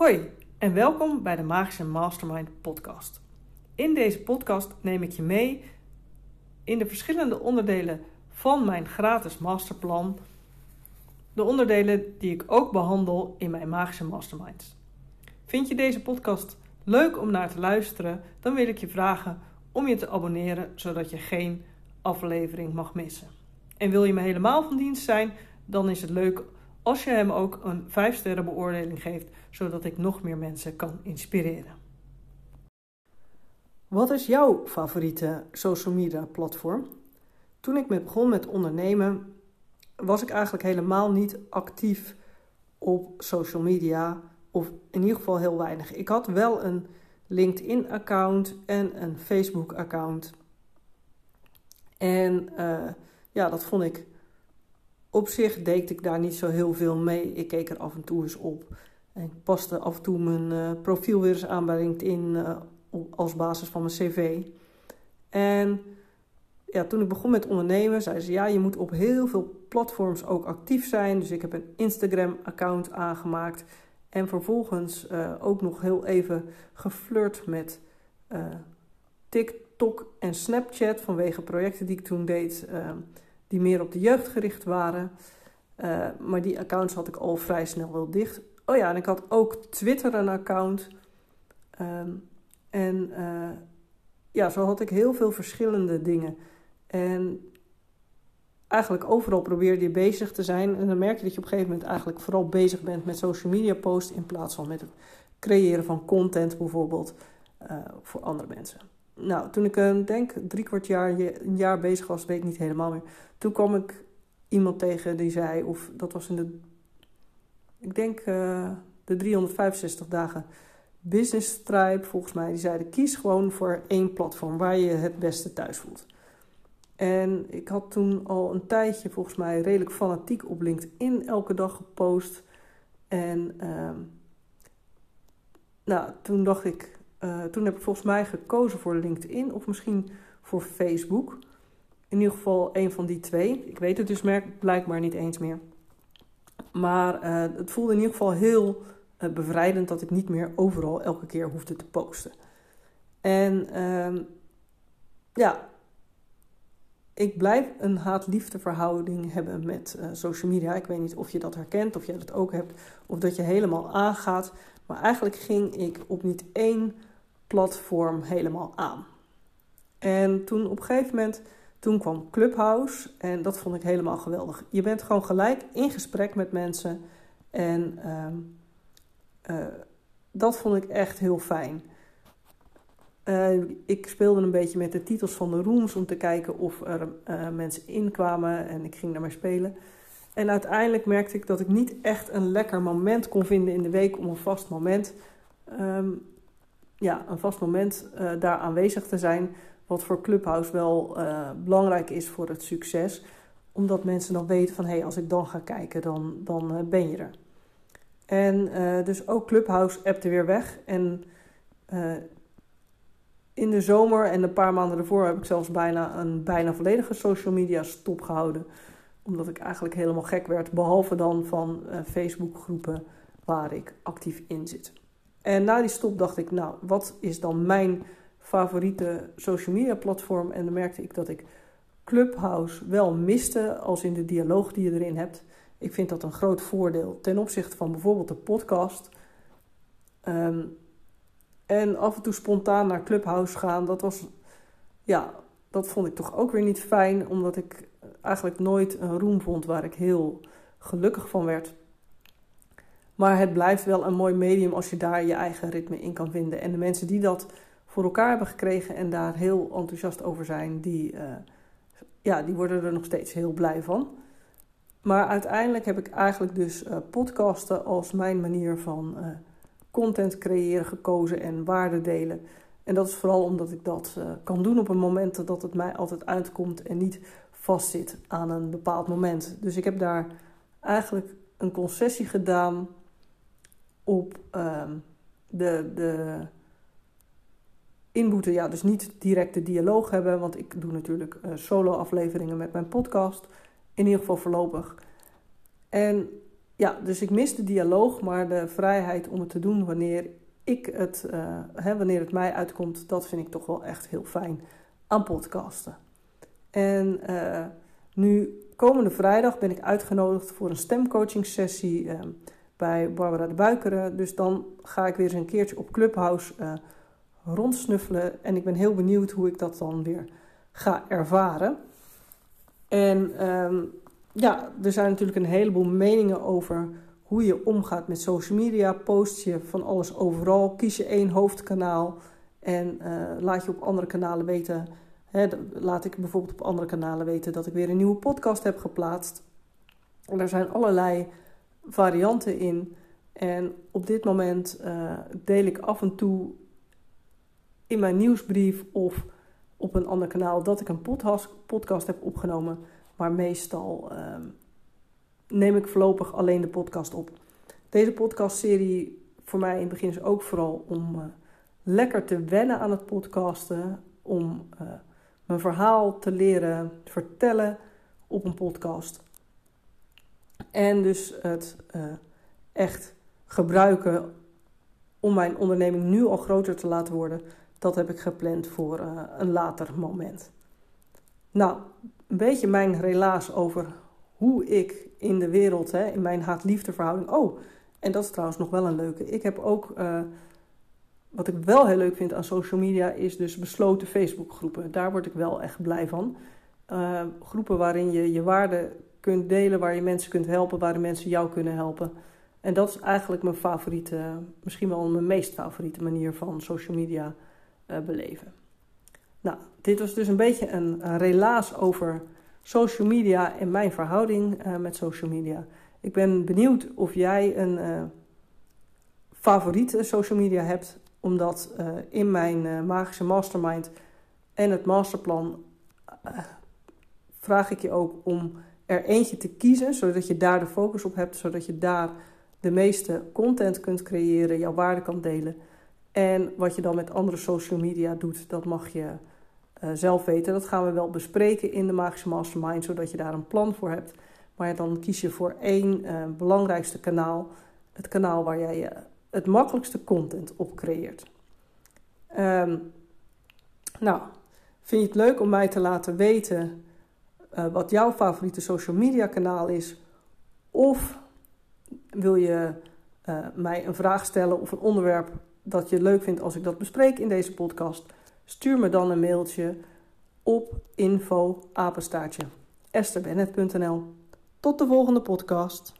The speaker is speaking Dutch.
Hoi en welkom bij de Magische Mastermind podcast. In deze podcast neem ik je mee in de verschillende onderdelen van mijn gratis masterplan. De onderdelen die ik ook behandel in mijn Magische Masterminds. Vind je deze podcast leuk om naar te luisteren? Dan wil ik je vragen om je te abonneren zodat je geen aflevering mag missen. En wil je me helemaal van dienst zijn, dan is het leuk als je hem ook een 5 sterren beoordeling geeft, zodat ik nog meer mensen kan inspireren. Wat is jouw favoriete social media platform? Toen ik met begon met ondernemen, was ik eigenlijk helemaal niet actief op social media, of in ieder geval heel weinig. Ik had wel een LinkedIn-account en een Facebook-account. En uh, ja, dat vond ik op zich deed ik daar niet zo heel veel mee. Ik keek er af en toe eens op. En ik paste af en toe mijn uh, profiel weer eens aan bij LinkedIn uh, als basis van mijn cv. En ja, toen ik begon met ondernemen, zei ze ja, je moet op heel veel platforms ook actief zijn. Dus ik heb een Instagram-account aangemaakt. En vervolgens uh, ook nog heel even geflirt met TikTok en Snapchat vanwege projecten die ik toen deed die meer op de jeugd gericht waren. Uh, maar die accounts had ik al vrij snel wel dicht. Oh ja, en ik had ook Twitter een account. Um, en uh, ja, zo had ik heel veel verschillende dingen. En eigenlijk overal probeerde je bezig te zijn. En dan merk je dat je op een gegeven moment eigenlijk vooral bezig bent met social media posts in plaats van met het creëren van content bijvoorbeeld uh, voor andere mensen. Nou, toen ik uh, denk drie kwart jaar, een jaar bezig was, weet ik niet helemaal meer. Toen kwam ik iemand tegen die zei, of dat was in de, ik denk uh, de 365 dagen business stripe volgens mij. Die zeiden, kies gewoon voor één platform waar je het beste thuis voelt. En ik had toen al een tijdje volgens mij redelijk fanatiek op LinkedIn elke dag gepost. En uh, nou, toen dacht ik, uh, toen heb ik volgens mij gekozen voor LinkedIn of misschien voor Facebook. In ieder geval een van die twee. Ik weet het dus blijkbaar niet eens meer. Maar uh, het voelde in ieder geval heel uh, bevrijdend dat ik niet meer overal elke keer hoefde te posten. En uh, ja, ik blijf een haat-liefde verhouding hebben met social media. Ik weet niet of je dat herkent, of jij dat ook hebt, of dat je helemaal aangaat. Maar eigenlijk ging ik op niet één platform helemaal aan. En toen op een gegeven moment, toen kwam Clubhouse en dat vond ik helemaal geweldig. Je bent gewoon gelijk in gesprek met mensen en uh, uh, dat vond ik echt heel fijn. Uh, ik speelde een beetje met de titels van de rooms om te kijken of er uh, mensen inkwamen en ik ging daarmee spelen. En uiteindelijk merkte ik dat ik niet echt een lekker moment kon vinden in de week om een vast moment um, ja, een vast moment uh, daar aanwezig te zijn. Wat voor Clubhouse wel uh, belangrijk is voor het succes. Omdat mensen dan weten van hé, hey, als ik dan ga kijken, dan, dan uh, ben je er. En dus ook Clubhouse appte weer weg. En in de zomer en een paar maanden ervoor heb ik zelfs bijna een bijna volledige social media stop gehouden. Omdat ik eigenlijk helemaal gek werd. Behalve dan van Facebook groepen waar ik actief in zit. En na die stop dacht ik, nou, wat is dan mijn favoriete social media platform? En dan merkte ik dat ik Clubhouse wel miste als in de dialoog die je erin hebt. Ik vind dat een groot voordeel ten opzichte van bijvoorbeeld de podcast. Um, en af en toe spontaan naar Clubhouse gaan, dat was, ja, dat vond ik toch ook weer niet fijn, omdat ik eigenlijk nooit een room vond waar ik heel gelukkig van werd. Maar het blijft wel een mooi medium als je daar je eigen ritme in kan vinden. En de mensen die dat voor elkaar hebben gekregen en daar heel enthousiast over zijn, die, uh, ja, die worden er nog steeds heel blij van. Maar uiteindelijk heb ik eigenlijk dus uh, podcasten als mijn manier van uh, content creëren gekozen en waarde delen. En dat is vooral omdat ik dat kan doen op een moment dat het mij altijd uitkomt en niet vastzit aan een bepaald moment. Dus ik heb daar eigenlijk een concessie gedaan op uh, de, de inboete. Ja, dus niet direct de dialoog hebben, want ik doe natuurlijk uh, solo-afleveringen met mijn podcast. In ieder geval voorlopig. En ja, dus ik mis de dialoog, maar de vrijheid om het te doen wanneer ik het, uh, hè, wanneer het mij uitkomt, dat vind ik toch wel echt heel fijn aan podcasten. En uh, nu, komende vrijdag ben ik uitgenodigd voor een stemcoaching sessie uh, bij Barbara de Buikeren. Dus dan ga ik weer eens een keertje op Clubhouse rondsnuffelen. En ik ben heel benieuwd hoe ik dat dan weer ga ervaren. En um, ja, er zijn natuurlijk een heleboel meningen over hoe je omgaat met social media. Post je van alles overal, kies je één hoofdkanaal en uh, laat je op andere kanalen weten. Laat ik bijvoorbeeld op andere kanalen weten dat ik weer een nieuwe podcast heb geplaatst. En er zijn allerlei varianten in. En op dit moment uh, deel ik af en toe in mijn nieuwsbrief of op een ander kanaal dat ik een podcast, heb opgenomen. Maar meestal uh, neem ik voorlopig alleen de podcast op. Deze podcastserie voor mij in het begin is ook vooral om uh, lekker te wennen aan het podcasten. Om uh, mijn verhaal te leren vertellen op een podcast. En dus het uh, echt gebruiken om mijn onderneming nu al groter te laten worden. Dat heb ik gepland voor een later moment. Nou, een beetje mijn relaas over hoe ik in de wereld, hè, in mijn haat-liefde verhouding. Oh, en dat is trouwens nog wel een leuke. Ik heb ook, uh, wat ik wel heel leuk vind aan social media, is dus besloten Facebookgroepen. Daar word ik wel echt blij van. Groepen waarin je je waarden kunt delen, waar je mensen kunt helpen, waar mensen jou kunnen helpen. En dat is eigenlijk mijn favoriete, misschien wel mijn meest favoriete manier van social media uh, beleven. Nou, dit was dus een beetje een, een relaas over social media en mijn verhouding uh, met social media. Ik ben benieuwd of jij een uh, favoriete social media hebt, omdat in mijn magische mastermind en het masterplan vraag ik je ook om er eentje te kiezen, zodat je daar de focus op hebt, zodat je daar de meeste content kunt creëren, jouw waarde kan delen. En wat je dan met andere social media doet, dat mag je uh, zelf weten. Dat gaan we wel bespreken in de Magische Mastermind, zodat je daar een plan voor hebt. Maar dan kies je voor één uh, belangrijkste kanaal. Het kanaal waar jij uh, het makkelijkste content op creëert. Um, nou, vind je het leuk om mij te laten weten wat jouw favoriete social media kanaal is? Of wil je mij een vraag stellen of een onderwerp dat je leuk vindt als ik dat bespreek in deze podcast? Stuur me dan een mailtje op info Tot de volgende podcast.